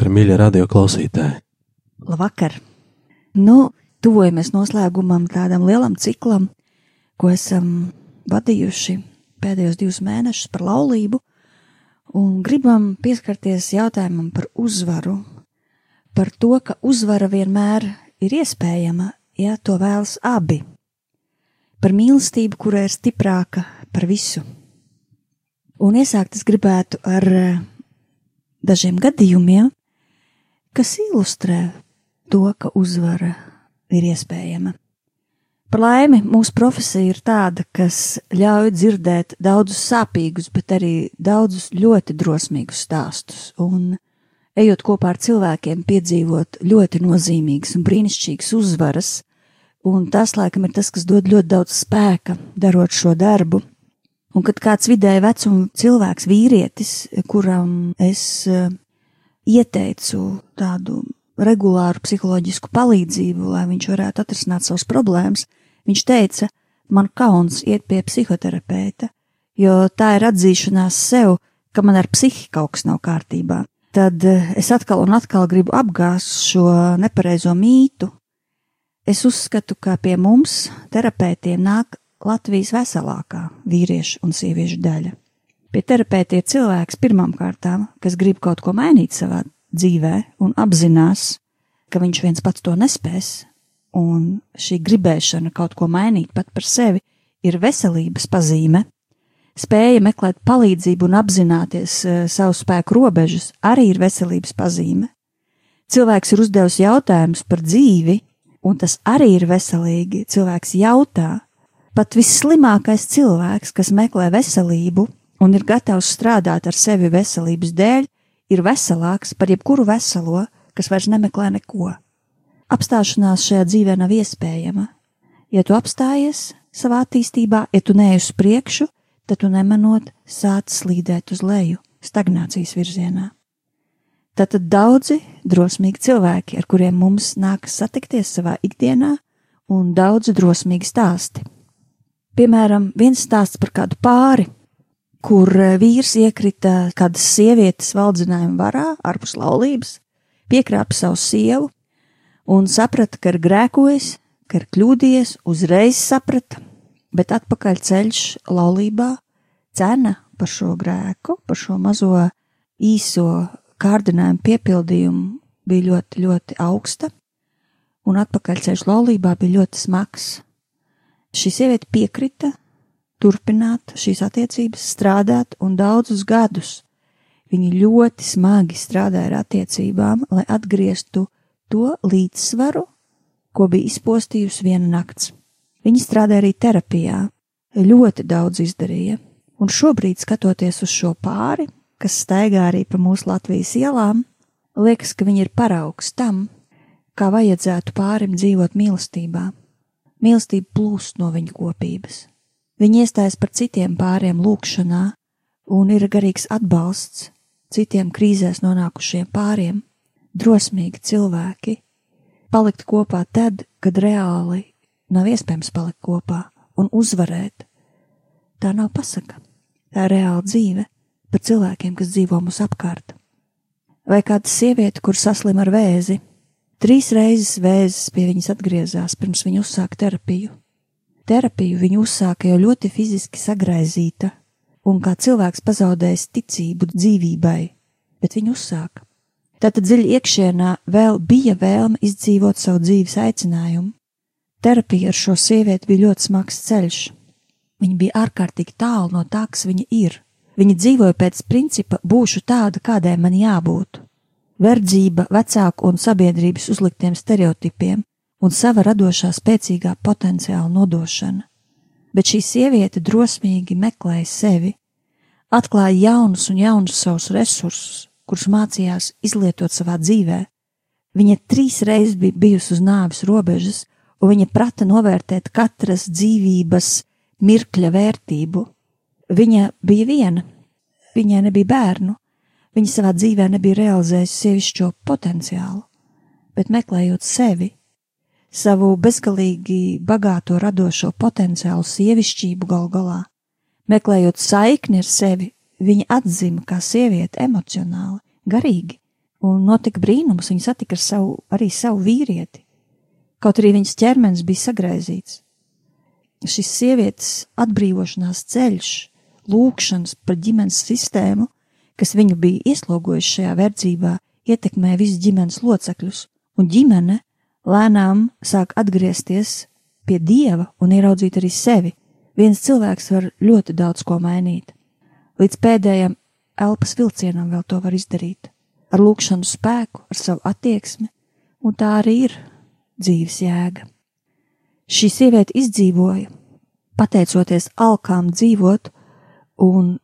Labvakar, mīļie radio klausītāji! Labvakar! Nu, tuvojamies noslēgumam tādam lielam ciklam, ko esam vadījuši pēdējos divus mēnešus par laulību, un gribam pieskarties jautājumam par uzvaru, par to, ka uzvara vienmēr ir iespējama, ja to vēlas abi, par mīlestību, kura ir stiprāka par visu. Un iesākt es gribētu ar dažiem gadījumiem, kas ilustrē to, ka uzvara ir iespējama. Par laimi, mūsu profesija ir tāda, kas ļauj dzirdēt daudzus sāpīgus, bet arī daudzus ļoti drosmīgus stāstus, un ejot kopā ar cilvēkiem, piedzīvot ļoti nozīmīgas un brīnišķīgas uzvaras, un tas, laikam, ir tas, kas dod ļoti daudz spēka, darot šo darbu. Un kad kāds vidēji vecuma cilvēks, vīrietis, kuram es uh, ieteicu tādu regulāru psiholoģisku palīdzību, lai viņš varētu atrisināt savas problēmas, Viņš teica, man kauns iet pie psihoterapeita, jo tā ir atzīšanās sev, ka man ar psihi kaut kas nav kārtībā. Tad eh, es atkal un atkal gribu apgāzt šo nepareizo mītu. Es uzskatu, ka pie mums, terapeitiem, nāk Latvijas veselākā vīriešu un sieviešu daļa. Pie terapeita ir cilvēks pirmām kārtām, kas grib kaut ko mainīt savā dzīvē un apzinās, ka viņš viens pats to nespēs, un šī gribēšana kaut ko mainīt pat par sevi ir veselības pazīme. Spēja meklēt palīdzību un apzināties uh, savu spēku robežas arī ir veselības pazīme. Cilvēks ir uzdevis jautājumus par dzīvi, un tas arī ir veselīgi. Cilvēks jautā, pat visslimākais cilvēks, kas meklē veselību un ir gatavs strādāt ar sevi veselības dēļ, ir veselāks par jebkuru veselo, kas vairs nemeklē neko. Apstāšanās šajā dzīvē nav iespējama. Ja tu apstājies savā attīstībā, ja tu neej uz priekšu, tad tu nemanot sāc slīdēt uz leju, stagnācijas virzienā. Tātad daudzi drosmīgi cilvēki, ar kuriem mums nākas satikties savā ikdienā, un daudzi drosmīgi stāsti. Piemēram, viens stāsts par kādu pāri, kur vīrs iekrita kādas sievietes valdzinājuma varā, ārpus laulības, piekrāpa savu sievu, un saprata, ka ir grēkojis, ka ir kļūdījies, uzreiz saprata, bet atpakaļ ceļš laulībā cena par šo grēku, par šo mazo īso kārdinājumu piepildījumu bija ļoti, ļoti augsta, un atpakaļceļš laulībā bija ļoti smags. Šī sieviete piekrita turpināt šīs attiecības, strādāt, un daudzus gadus viņi ļoti smagi strādāja ar attiecībām, lai atgrieztu to līdzsvaru, ko bija izpostījusi viena nakts. Viņa strādāja arī terapijā, ļoti daudz izdarīja, un šobrīd, skatoties uz šo pāri, kas staigā arī pa mūsu Latvijas ielām, liekas, ka viņi ir paraugs tam, kā vajadzētu pārim dzīvot mīlestībā. Mīlestība plūst no viņa kopības. Viņi iestājas par citiem pāriem lūkšanā un ir garīgs atbalsts citiem krīzēs nonākušiem pāriem drosmīgi cilvēki palikt kopā tad, kad reāli nav iespējams palikt kopā un uzvarēt. Tā nav pasaka, tā ir reāla dzīve par cilvēkiem, kas dzīvo mums apkārt. Vai kāda sieviete, kur saslim ar vēzi, trīs reizes vēzis pie viņas atgriezās pirms viņa uzsāka terapiju. Terapiju viņa uzsāka jau ļoti fiziski sagraizīta, un kā cilvēks pazaudējis ticību dzīvībai, bet viņa uzsāka. Tātad dziļi iekšienā vēl bija vēlme izdzīvot savu dzīves aicinājumu. Terapija ar šo sievieti bija ļoti smags ceļš. Viņa bija ārkārtīgi tālu no tā, kas viņa ir. Viņa dzīvoja pēc principa būšu tāda, kādai man jābūt. Verdzība, vecāku un sabiedrības uzliktiem stereotipiem un sava radošā spēcīgā potenciāla nodošana. Bet šī sieviete drosmīgi meklēja sevi, atklāja jaunus un jaunus savus resursus, kurus mācījās izlietot savā dzīvē. Viņa trīs reizes bija bijusi uz nāves robežas, un viņa prata novērtēt katras dzīvības mirkļa vērtību. Viņa bija viena, viņai nebija bērnu, viņa savā dzīvē nebija realizējusi sievišķo potenciālu, bet meklējot sevi, savu bezgalīgi bagāto radošo potenciālu sievišķību gal galā. Meklējot saikni ar sevi, viņa atzima kā sieviete emocionāli, garīgi, un notika brīnums, viņa satika ar savu, arī savu vīrieti, kaut arī viņas ķermenis bija sagraizīts. Šis sievietes atbrīvošanās ceļš, lūkšanas par ģimenes sistēmu, kas viņu bija ieslogojuši šajā verdzībā, ietekmē visus ģimenes locekļus, un ģimene lēnām sāk atgriezties pie dieva un ieraudzīt arī sevi. Viens cilvēks var ļoti daudz ko mainīt. Līdz pēdējam elpas vilcienam vēl to var izdarīt. Ar lūkšanu spēku, ar savu attieksmi, un tā arī ir dzīves jēga. Šī sieviete izdzīvoja, pateicoties alkām dzīvot un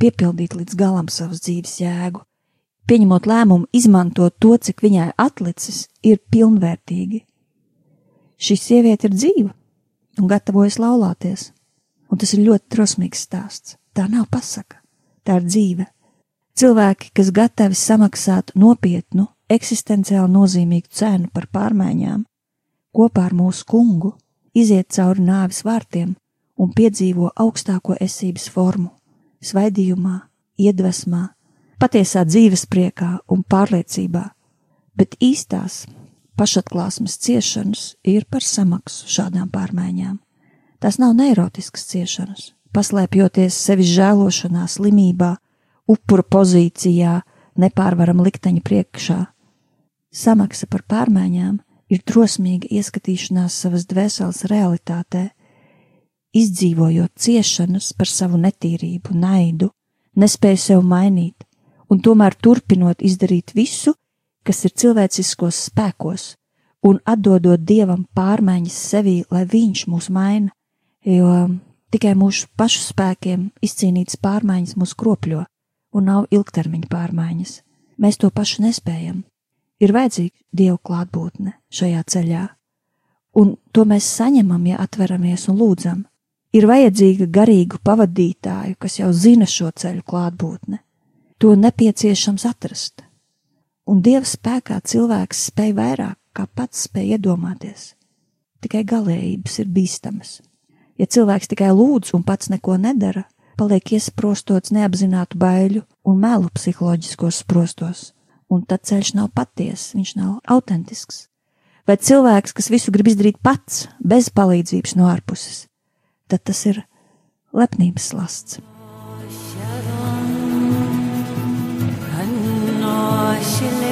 piepildīt līdz galam savas dzīves jēgu, pieņemot lēmumu izmantot to, cik viņai atlicis, ir pilnvērtīgi. Šī sieviete ir dzīva un gatavojas laulāties, un tas ir ļoti drosmīgs stāsts. Tā nav pasaka, tā ir dzīve. Cilvēki, kas gatavi samaksāt nopietnu, eksistenciāli nozīmīgu cenu par pārmaiņām, kopā ar mūsu kungu, iziet cauri nāvis vārtiem un piedzīvo augstāko esības formu - svaidījumā, iedvesmā, patiesā dzīves priekā un pārliecībā, bet īstās pašatklāsmes ciešanas ir par samaksu šādām pārmaiņām. Tās nav neirotiskas ciešanas, paslēpjoties sevis žēlošanā, slimībā, upura pozīcijā, nepārvaram likteņa priekšā. Samaksa par pārmaiņām ir drosmīga ieskatīšanās savas dvēseles realitātē, izdzīvojot ciešanas par savu netīrību, naidu, nespēju sev mainīt, un tomēr turpinot izdarīt visu, kas ir cilvēciskos spēkos, un atdodot dievam pārmaiņas sevī, lai viņš mūs maina, jo tikai mūsu pašu spēkiem izcīnītas pārmaiņas mūs kropļo, un nav ilgtermiņa pārmaiņas. Mēs to pašu nespējam. Ir vajadzīga dievu klātbūtne šajā ceļā, un to mēs saņemam, ja atveramies un lūdzam. Ir vajadzīga garīgu pavadītāju, kas jau zina šo ceļu klātbūtne to nepieciešams atrast. Un Dieva spēkā cilvēks spēj vairāk, kā pats spēj iedomāties. Tikai galējības ir bīstamas. Ja cilvēks tikai lūdz un pats neko nedara, paliek iesprostots neapzinātu baiļu un melu psiholoģiskos sprostos, un tad ceļš nav patiess, viņš nav autentisks. Vai cilvēks, kas visu grib izdarīt pats, bez palīdzības no ārpuses, tad tas ir lepnības lasts. wash your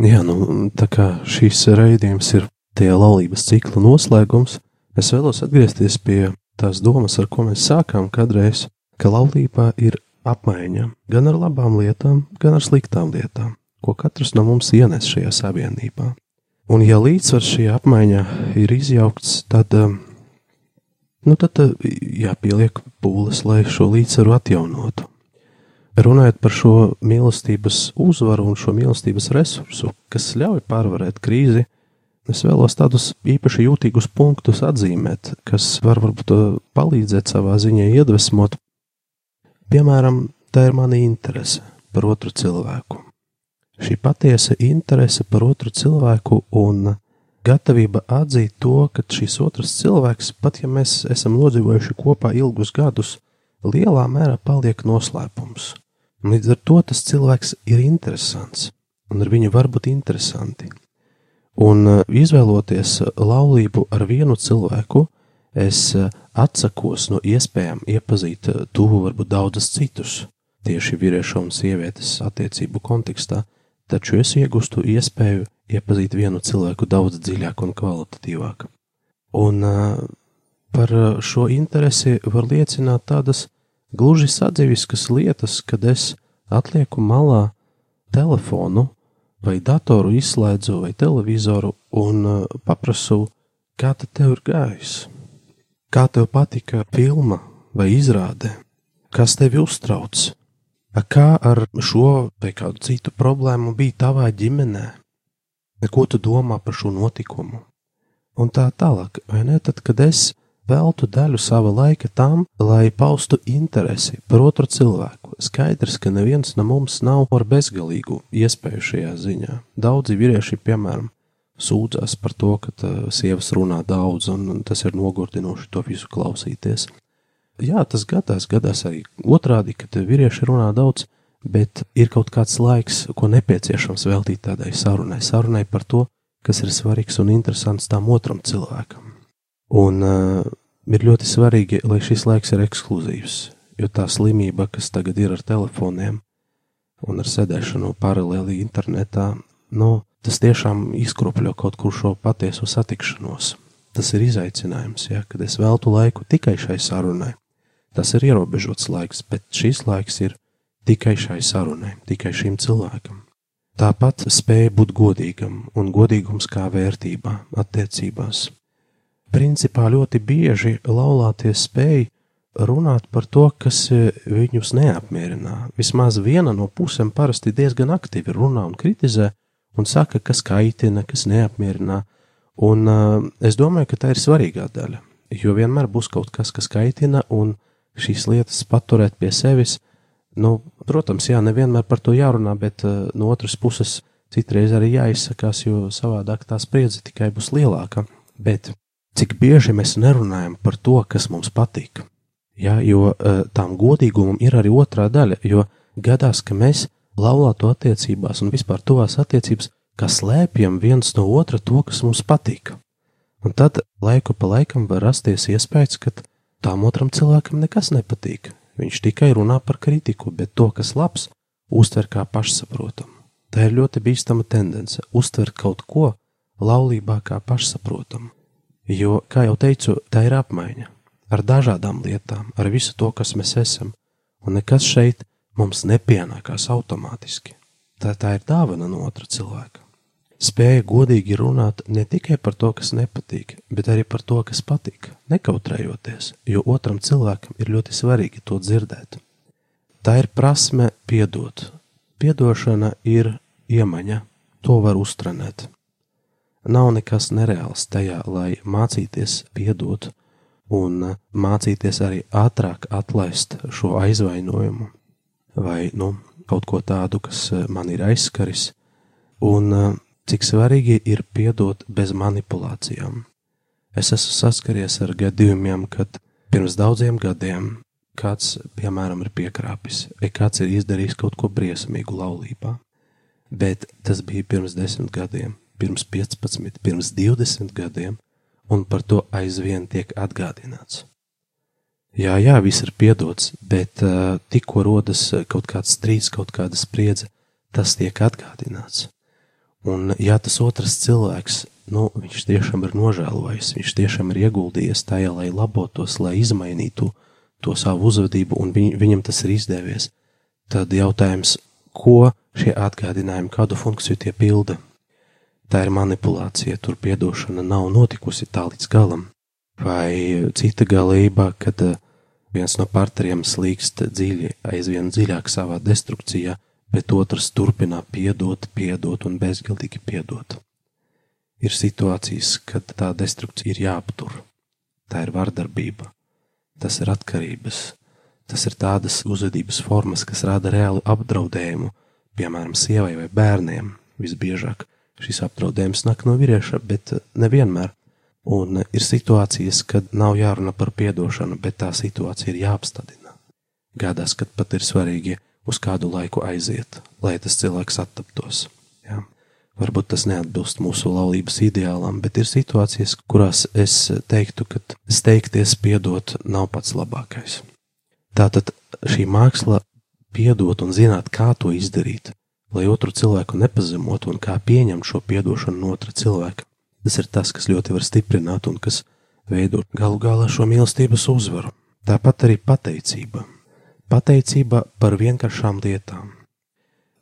Jā, nu, tā kā šīs raidījums ir tie laulības cikla noslēgums, es vēlos atgriezties pie tās domas, ar ko mēs sākām kādreiz, ka laulībā ir apmaiņa gan ar labām lietām, gan ar sliktām lietām, ko katrs no mums ienes šajā savienībā. Un ja līdzsvars šajā apmaiņā ir izjaukts, tad, nu, tad jāpieliek pūles, lai šo līdzsvaru atjaunotu. Runājot par šo mīlestības uzvaru un šo mīlestības resursu, kas ļauj pārvarēt krīzi, es vēlos tādus īpaši jūtīgus punktus atzīmēt, kas var varbūt palīdzēt savā ziņā iedvesmot. Piemēram, tā ir mana interese par otru cilvēku. Šī patiesa interese par otru cilvēku un gatavība atzīt to, ka šis otrs cilvēks, pat ja mēs esam nodzīvojuši kopā ilgus gadus, lielā mērā paliek noslēpums. Līdz ar to tas cilvēks ir interesants, un ar viņu var būt interesanti. Un uh, izvēloties laulību ar vienu cilvēku, es uh, atsakos no iespējām iepazīt tuvu varbūt daudzus citus, tieši vīrieša un sievietes attiecību kontekstā, taču es iegūstu iespēju iepazīt vienu cilvēku daudz dziļāk un kvalitatīvāk. Un par šo interesi var liecināt tādas gluži sadzīviskas lietas, kad es atlieku malā telefonu vai datoru izslēdzu vai televizoru un uh, paprasu, kā tad tev ir gājis? Kā tev patika filma vai izrāde? Kas tevi uztrauc? Kā ar šo vai kādu citu problēmu bija tavā ģimenē? Ko tu domā par šo notikumu? Un tā tālāk, vai ne? Tad, kad es veltu daļu sava laika tam, lai paustu interesi par otru cilvēku. Skaidrs, ka neviens no mums nav ar bezgalīgu iespēju šajā ziņā. Daudzi vīrieši, piemēram, sūdzas par to, ka sievas runā daudz, un tas ir nogurdinoši to visu klausīties. Jā, tas gadās, gadās arī otrādi, kad vīrieši runā daudz, bet ir kaut kāds laiks, ko nepieciešams veltīt tādai sarunai, sarunai par to, kas ir svarīgs un interesants tam otram cilvēkam. Un uh, ir ļoti svarīgi, lai šis laiks ir ekskluzīvs, jo tā slimība, kas tagad ir ar telefoniem un ar sēdēšanu paralēli internetā, nu, tas tiešām izkropļo kaut kur šo patieso satikšanos. Tas ir izaicinājums, ja, kad es veltu laiku tikai šai sarunai. Tas ir ierobežots laiks, bet šis laiks ir tikai šai sarunai, tikai šim cilvēkam. Tāpat spēja būt godīgam un godīgums kā vērtībā, attiecībās principā ļoti bieži laulāties spēj runāt par to, kas e, viņus neapmierina. Vismaz viena no pusēm parasti diezgan aktīvi runā un kritizē un saka, kas kaitina, kas neapmierina. Un uh, es domāju, ka tā ir svarīgā daļa, jo vienmēr būs kaut kas, kas kaitina, un šīs lietas paturēt pie sevis. Nu, protams, jā, nevienmēr par to jārunā, bet uh, no otras puses citreiz arī jāizsakās, jo savādāk tā spriedze tikai būs lielāka. Bet cik bieži mēs nerunājam par to, kas mums patīk. Ja, jo eh, tām godīgumam ir arī otrā daļa, jo gadās, ka mēs laulāto attiecībās un vispār tuvās attiecības, kā slēpjam viens no otra to, kas mums patīk. Un tad laiku pa laikam var rasties iespējas, ka tām otram cilvēkam nekas nepatīk. Viņš tikai runā par kritiku, bet to, kas labs, uztver kā pašsaprotamu. Tā ir ļoti bīstama tendence - uztvert kaut ko laulībā kā pašsaprotamu. Jo, kā jau teicu, tā ir apmaiņa ar dažādām lietām, ar visu to, kas mēs esam, un nekas šeit mums nepienākās automātiski. Tā, tā ir dāvana no otra cilvēka. Spēja godīgi runāt ne tikai par to, kas nepatīk, bet arī par to, kas patīk, nekautrējoties, jo otram cilvēkam ir ļoti svarīgi to dzirdēt. Tā ir prasme piedot. Piedošana ir iemaņa, to var uztrenēt. Nav nekas nereāls tajā, lai mācīties piedot un mācīties arī ātrāk atlaist šo aizvainojumu vai nu, kaut ko tādu, kas man ir aizskaris, un cik svarīgi ir piedot bez manipulācijām. Es esmu saskaries ar gadījumiem, kad pirms daudziem gadiem kāds, piemēram, ir piekrāpis, vai kāds ir izdarījis kaut ko briesmīgu laulībā, bet tas bija pirms desmit gadiem pirms 15, pirms 20 gadiem, un par to aizvien tiek atgādināts. Jā, jā, viss ir piedots, bet uh, tikko rodas kaut kāds strīds, kaut kāda spriedze, tas tiek atgādināts. Un, ja tas otrs cilvēks, nu, viņš tiešām ir nožēlojis, viņš tiešām ir ieguldījies tajā, lai labotos, lai izmainītu to savu uzvedību, un viņ, viņam tas ir izdevies, tad jautājums, ko šie atgādinājumi, kādu funkciju tie pilda? Tā ir manipulācija, tur piedošana nav notikusi tā līdz galam. Vai cita galība, kad eh, viens no partneriem slīkst dziļi, aizvien dziļāk savā destrukcijā, bet otrs turpina piedot, piedot un bezgalīgi piedot. Ir situācijas, kad tā destrukcija ir jāaptur. Tā ir vardarbība, tas ir atkarības, tas ir tādas uzvedības formas, kas rada reālu apdraudējumu, piemēram, sievai vai bērniem visbiežāk Šis apdraudējums nāk no vīrieša, bet eh, nevienmēr. Un eh, ir situācijas, kad nav jārunā par piedošanu, bet tā situācija ir jāapstādina. Gādās, kad pat ir svarīgi uz kādu laiku aiziet, lai tas cilvēks attaptos. Jā. Varbūt tas neatbilst mūsu laulības ideālam, bet ir situācijas, kurās es teiktu, ka steigties piedot nav pats labākais. Tātad šī māksla piedot un zināt, kā to izdarīt, lai otru cilvēku nepazemotu un kā pieņemt šo piedošanu no otra cilvēka. Tas ir tas, kas ļoti var stiprināt un kas veido galu galā šo mīlestības uzvaru. Tāpat arī pateicība. Pateicība par vienkāršām lietām.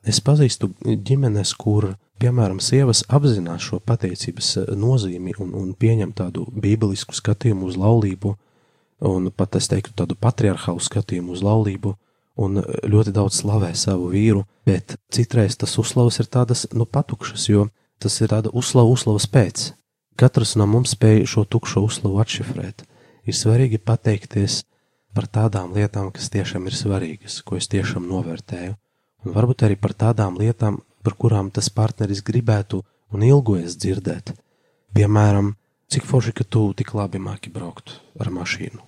Es pazīstu ģimenes, kur, piemēram, sievas apzinās šo pateicības nozīmi un, un pieņem tādu bībelisku skatījumu uz laulību, un pat es teiktu tādu patriarchālu skatījumu uz laulību, un ļoti daudz slavē savu vīru, bet citreiz tas uzslavas ir tādas, nu, patukšas, jo tas ir tāda uzslava uzslavas pēc. Katrs no mums spēj šo tukšo uzslavu atšifrēt. Ir svarīgi pateikties par tādām lietām, kas tiešām ir svarīgas, ko es tiešām novērtēju, un varbūt arī par tādām lietām, par kurām tas partneris gribētu un ilgojas dzirdēt. Piemēram, cik forši, ka tu tik labi māki braukt ar mašīnu.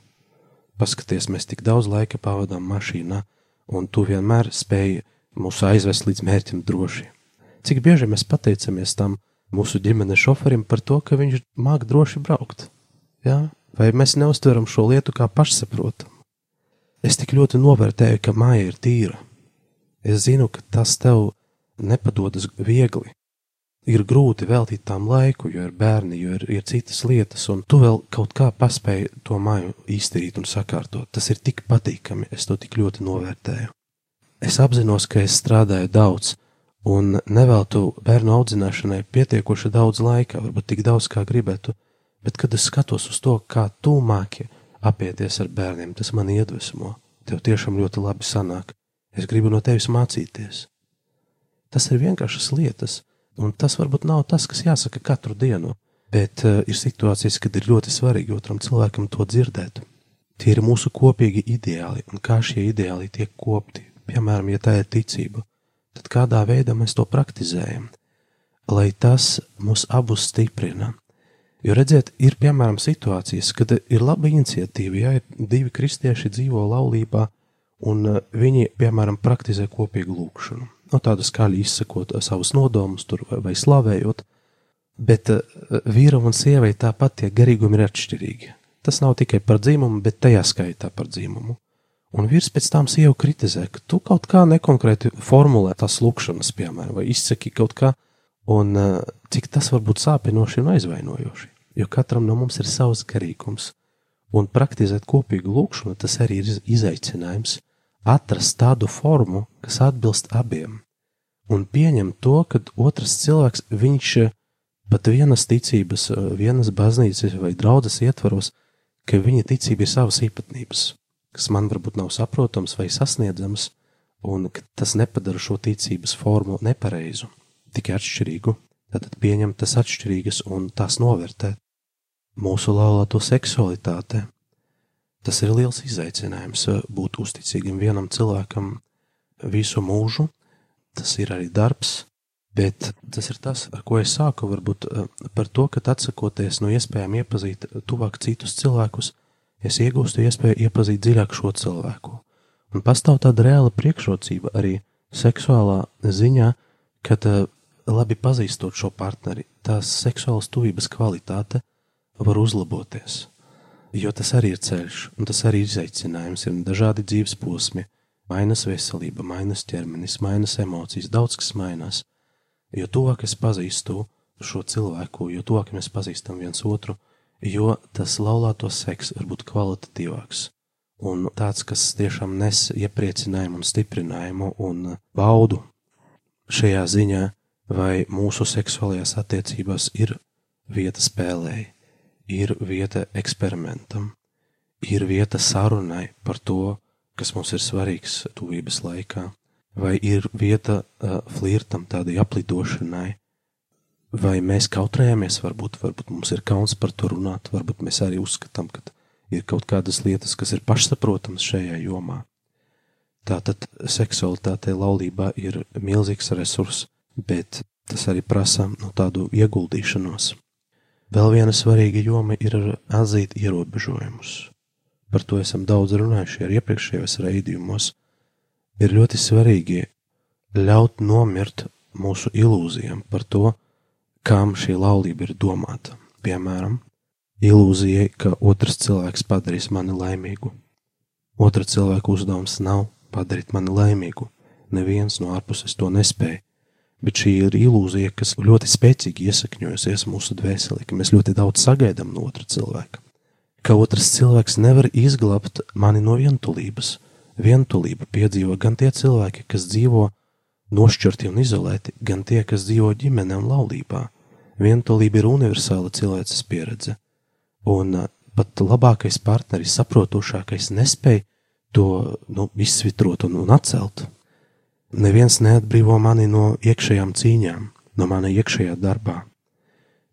Paskaties, mēs tik daudz laika pavadām mašīnā, un tu vienmēr spēji mūs aizvest līdz mērķim droši. Cik bieži mēs pateicamies tam mūsu ģimenes šoferim par to, ka viņš māk droši braukt? Ja? Vai mēs neuztveram šo lietu kā pašsaprotamu? Es tik ļoti novērtēju, ka māja ir tīra. Es zinu, ka tas tev nepadodas viegli, ir grūti veltīt tam laiku, jo ir bērni, jo ir, ir citas lietas, un tu vēl kaut kā paspēji to māju izdarīt un sakārtot. Tas ir tik patīkami, es to tik ļoti novērtēju. Es apzinos, ka es strādāju daudz, un neveltu bērnu audzināšanai pietiekoši daudz laika, varbūt tik daudz, kā gribētu, bet kad es skatos uz to, kā tu māki apieties ar bērniem, tas man iedvesmo. Tev tiešām ļoti labi sanāk. Es gribu no tevis mācīties. Tas ir vienkāršas lietas, Un tas varbūt nav tas, kas jāsaka katru dienu, bet uh, ir situācijas, kad ir ļoti svarīgi otram cilvēkam to dzirdēt. Tie ir mūsu kopīgi ideāli, un kā šie ideāli tiek kopti, piemēram, ja tā ir ticība, tad kādā veidā mēs to praktizējam, lai tas mūs abus stiprina. Jo redziet, ir piemēram situācijas, kad ir laba iniciatīva, ja ir divi kristieši dzīvo laulībā, un uh, viņi, piemēram, praktizē kopīgu lūgšanu nu, tādu skaļi izsakot savus nodomus tur vai, vai slavējot, bet uh, vīram un sievai tāpat tie garīgumi ir atšķirīgi. Tas nav tikai par dzīmumu, bet tajā skaitā par dzīmumu. Un vīrs pēc tam sievu kritizē, ka tu kaut kā nekonkrēti formulē tās lūkšanas, piemēram, vai izsaki kaut kā, un uh, cik tas var būt sāpinoši un aizvainojoši. Jo katram no mums ir savs garīgums, un praktizēt kopīgu lūkšanu tas arī ir izaicinājums atrast tādu formu, kas atbilst abiem, un pieņemt to, ka otrs cilvēks, viņš pat vienas ticības, vienas baznīcas vai draudzes ietvaros, ka viņa ticība ir savas īpatnības, kas man varbūt nav saprotams vai sasniedzams, un ka tas nepadara šo ticības formu nepareizu, tikai atšķirīgu, tad pieņemt tas atšķirīgas un tās novērtēt. Mūsu laulāto seksualitāte Tas ir liels izaicinājums eh, būt uzticīgam vienam cilvēkam visu mūžu. Tas ir arī darbs, bet tas ir tas, ar ko es sāku. Varbūt eh, par to, ka atsakoties no iespējām iepazīt tuvāk citus cilvēkus, es iegūstu iespēju iepazīt dziļāk šo cilvēku. Un pastāv tāda reāla priekšrocība arī seksuālā ziņā, kad eh, labi pazīstot šo partneri, tās seksuālas tuvības kvalitāte var uzlaboties Jo tas arī ir ceļš, un tas arī ir izaicinājums. Ir dažādi dzīves posmi, mainās veselība, mainās ķermenis, mainās emocijas, daudz kas mainās. Jo tuvāk es pazīstu šo cilvēku, jo tuvāk mēs pazīstam viens otru, jo tas laulāto seks var būt kvalitatīvāks un tāds, kas tiešām nes iepriecinājumu un stiprinājumu un baudu šajā ziņā, vai mūsu seksuālajās attiecībās ir vieta spēlēji, ir vieta eksperimentam, ir vieta sarunai par to, kas mums ir svarīgs tuvības laikā, vai ir vieta uh, flirtam, tādai aplidošanai, vai mēs kautrējamies, varbūt, varbūt mums ir kauns par to runāt, varbūt mēs arī uzskatām, ka ir kaut kādas lietas, kas ir pašsaprotamas šajā jomā. Tātad seksualitāte laulībā ir milzīgs resurs, bet tas arī prasa no tādu ieguldīšanos. Vēl viena svarīga joma ir atzīt ierobežojumus. Par to esam daudz runājuši ar iepriekšējos raidījumos. Ir ļoti svarīgi ļaut nomirt mūsu ilūzijām par to, kam šī laulība ir domāta. Piemēram, ilūzijai, ka otrs cilvēks padarīs mani laimīgu. Otra cilvēka uzdevums nav padarīt mani laimīgu. Neviens no ārpuses to nespēja. Bet šī ir ilūzija, kas ļoti spēcīgi iesakņojusies mūsu dvēselī, ka mēs ļoti daudz sagaidām no otra cilvēka. Ka otrs cilvēks nevar izglābt mani no vientulības. Vientulību piedzīvo gan tie cilvēki, kas dzīvo nošķirti un izolēti, gan tie, kas dzīvo ģimenē un laulībā. Vientulība ir universāla cilvēces pieredze un pat labākais partneris, saprotošākais, nespēja to nu, izsvitrot un, un atcelt. Neviens neatbrīvo mani no iekšējām cīņām, no mana iekšējā darbā.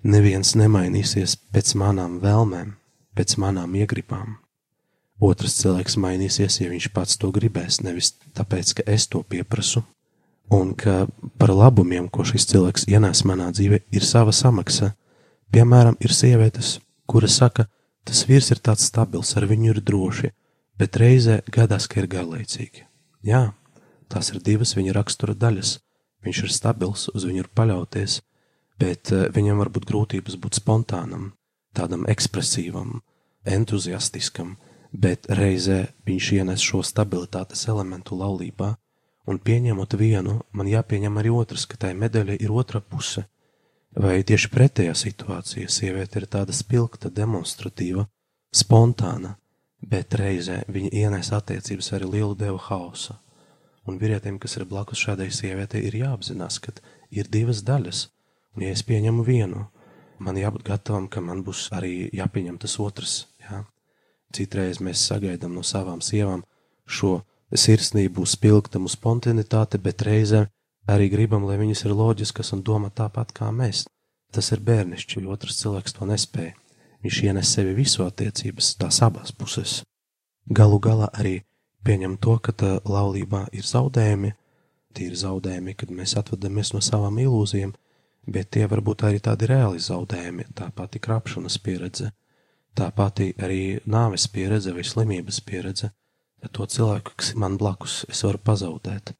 Neviens nemainīsies pēc manām vēlmēm, pēc manām iegribām. Otrs cilvēks mainīsies, ja viņš pats to gribēs, nevis tāpēc, ka es to pieprasu, un ka par labumiem, ko šis cilvēks ienes manā dzīvē, ir sava samaksa. Piemēram, ir sievietes, kura saka, tas vīrs ir tāds stabils, ar viņu ir droši, bet reizē gadās, ka ir garlaicīgi. Jā, tās ir divas viņa rakstura daļas. Viņš ir stabils, uz viņu ir paļauties, bet eh, viņam var būt grūtības būt spontānam, tādam ekspresīvam, entuziastiskam, bet reizē viņš ienes šo stabilitātes elementu laulībā, un pieņemot vienu, man jāpieņem arī otrs, ka tai medaļai ir otra puse – Vai tieši pretējā situācija sieviete ir tāda spilgta, demonstratīva, spontāna, bet reizē viņa ienes attiecības arī lielu devu hausa. Un vīrietim, kas ir blakus šādai sievietei, ir jāapzinās, ka ir divas daļas, un ja es pieņemu vienu, man jābūt gatavam, ka man būs arī jāpieņem tas otrs. Jā? Citreiz mēs sagaidām no savām sievām šo sirsnību, spilgtamu spontanitāti, bet reizē Arī gribam, lai viņas ir loģiskas un domā tāpat kā mēs. Tas ir bērnišķi, jo otrs cilvēks to nespēja. Viņš ienes sevi visu attiecības, tās abas puses. Galu galā arī pieņem to, ka tā laulībā ir zaudējumi, tie ir zaudējumi, kad mēs atvadamies no savām ilūzijām, bet tie var būt arī tādi reāli zaudējumi, tā pati krāpšanas pieredze, tā pati arī nāves pieredze vai slimības pieredze. To cilvēku, kas man blakus, es varu pazaudēt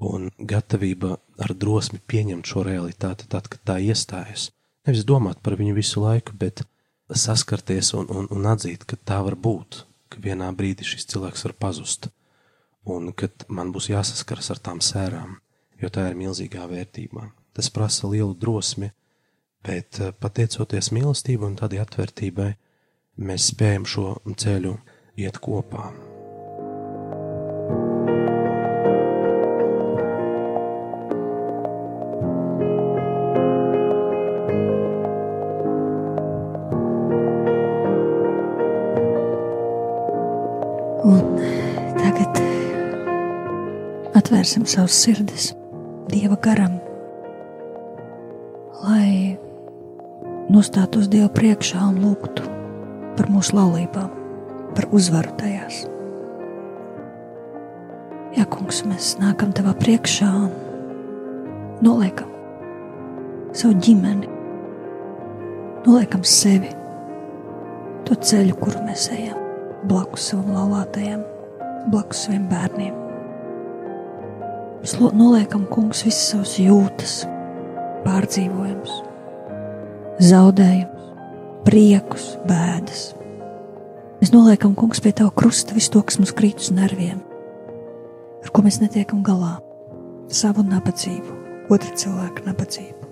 un gatavība ar drosmi pieņemt šo realitāti tad, kad tā iestājas. Nevis domāt par viņu visu laiku, bet saskarties un, un, un atzīt, ka tā var būt, ka vienā brīdī šis cilvēks var pazust, un kad man būs jāsaskaras ar tām sērām, jo tā ir milzīgā vērtībā. Tas prasa lielu drosmi, bet eh, pateicoties mīlestībai un tādai atvērtībai, mēs spējam šo ceļu iet kopā. Atvērsim savus sirdis Dieva garam, lai nostātos Dieva priekšā un lūgtu par mūsu laulībām, par uzvaru tajās. Jā, kungs, mēs nākam tavā priekšā un noliekam savu ģimeni, noliekam sevi, to ceļu, kuru mēs ejam, blakus savam laulātajam, blakus saviem bērniem. Mēs noliekam, kungs, visas savas jūtas, pārdzīvojumus, zaudējumus, priekus, bēdas. Mēs noliekam, kungs, pie tava krusta visu to, kas mums krīt uz nerviem, ar ko mēs netiekam galā. Savu nabadzību, otra cilvēka nabadzību.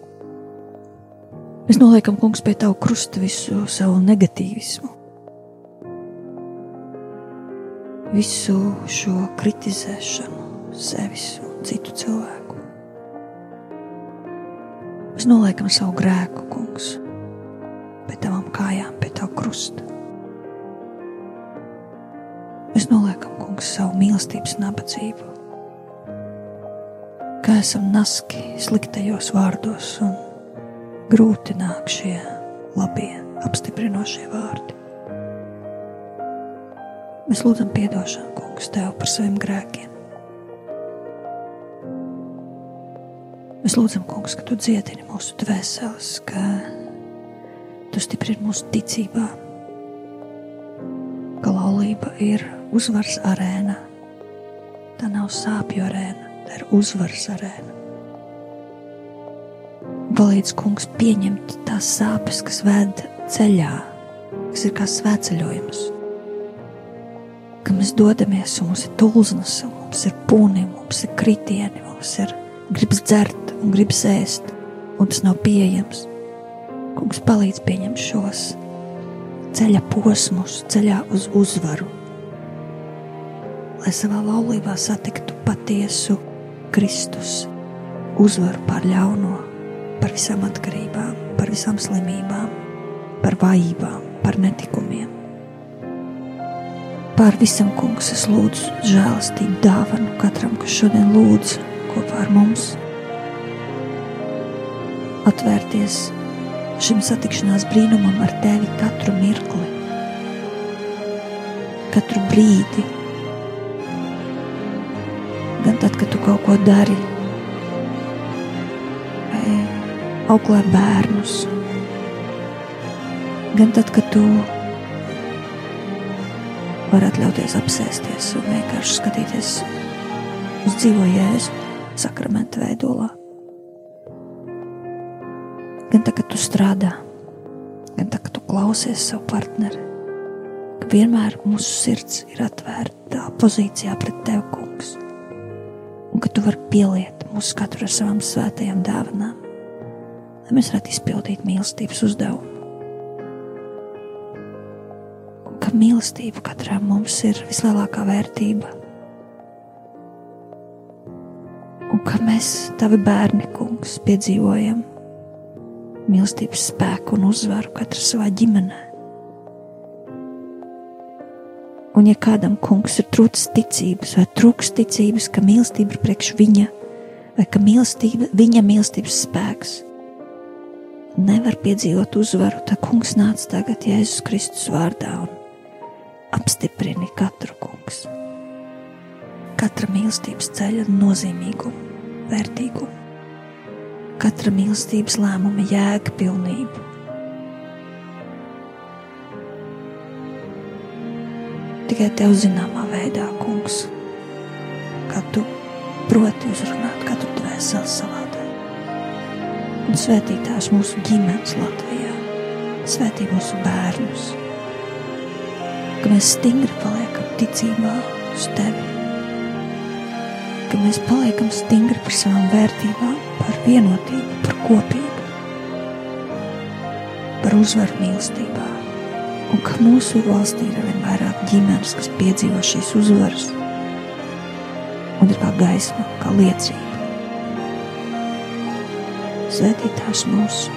Mēs noliekam, kungs, pie tava krusta visu savu negatīvismu, visu šo kritizēšanu, sevis un citu cilvēku. Mēs noliekam savu grēku, kungs, pie tavām kājām, pie tava krusta. Mēs noliekam, kungs, savu mīlestības nabadzību, kā esam naski sliktajos vārdos un grūti nāk šie labie, apstiprinošie vārdi. Mēs lūdzam atdošanu, kungs, tev par saviem grēkiem. Mēs lūdzam, kungs, ka tu dziedini mūsu dvēseles, ka tu stiprini mūsu ticībā, ka laulība ir uzvaras arēna. Tā nav sāpju arēna, tā ir uzvaras arēna. Palīdz kungs pieņemt tās sāpes, kas ved ceļā, kas ir kā svētceļojums. Kad mēs dodamies, un mums ir tulznas, mums ir pūni, mums ir kritieni, mums ir gribas dzert un gribas ēst, un tas nav pieejams. Kungs palīdz pieņemt šos ceļa posmus, ceļā uz uzvaru lai savā laulībā satiktu patiesu Kristus, uzvaru pār ļauno, par visām atkarībām, par visām slimībām, par vājībām, par netikumiem. Pār visam, kungs, es lūdzu žēlastību dāvanu katram, kas šodien lūdz kopā ar mums. Atvērties šim satikšanās brīnumam ar tevi katru mirkli, katru brīdi, gan tad, kad tu kaut ko dari, vai auklē bērnus, gan tad, kad tu vari atļauties apsēsties un vienkārši skatīties uz dzīvo jēzu sakramenta veidolā. Gan tad, kad tu strādā, gan tad, kad tu klausies savu partneri, ka vienmēr mūsu sirds ir atvērta pozīcijā pret tevi, kungs un ka tu vari pieliet mūsu katru ar savām svētajām dāvanām, lai mēs varētu izpildīt mīlestības uzdevumu. Ka mīlestība katram mums ir vislielākā vērtība. Un ka mēs, tavi bērni, kungs, piedzīvojam mīlestības spēku un uzvaru katrs savā ģimenē. Un, ja kādam kungs ir trūcis ticības, vai trūks ticības, ka mīlestība ir priekš viņa, vai ka mīlestība, viņa mīlestības spēks nevar piedzīvot uzvaru, tad kungs nāca tagad Jēzus Kristus vārdā un apstiprini katru kungs. Katra mīlestības ceļa nozīmīgumu, vērtīgumu, katra mīlestības lēmuma jēga pilnību tikai tev zināmā veidā, kungs, kā tu proti uzrunāt katru dvēseli savādāk. Un svētītās mūsu ģimenes Latvijā, svētī mūsu bērnus, ka mēs stingri paliekam ticībā uz tevi, ka mēs paliekam stingri par savām vērtībām, par vienotību, par kopību, par uzvaru mīlestībā. Un ka mūsu valstī ir arvien vairāk ģimenes, kas piedzīvo šīs uzvaras un ir kā gaisma, kā liecība. Svētītās mūsu,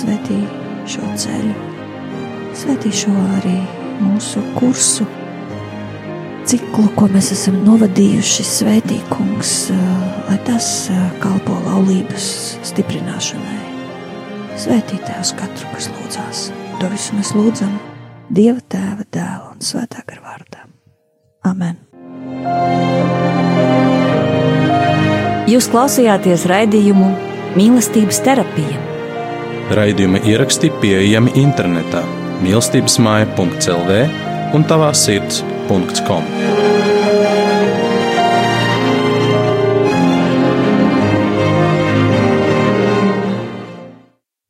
svētī šo ceļu, svētī šo arī mūsu kursu, ciklu, ko mēs esam novadījuši, svētīkums, lai tas kalpo laulības stiprināšanai. Svētītājs katru, kas lūdzās. To visu mēs lūdzam Dieva tēva, dēla un svētā gara vārdā. Amen! Jūs klausījāties raidījumu Mīlestības terapija. Raidījuma ieraksti pieejami internetā mīlestības māja.clv un tavā sirds.com.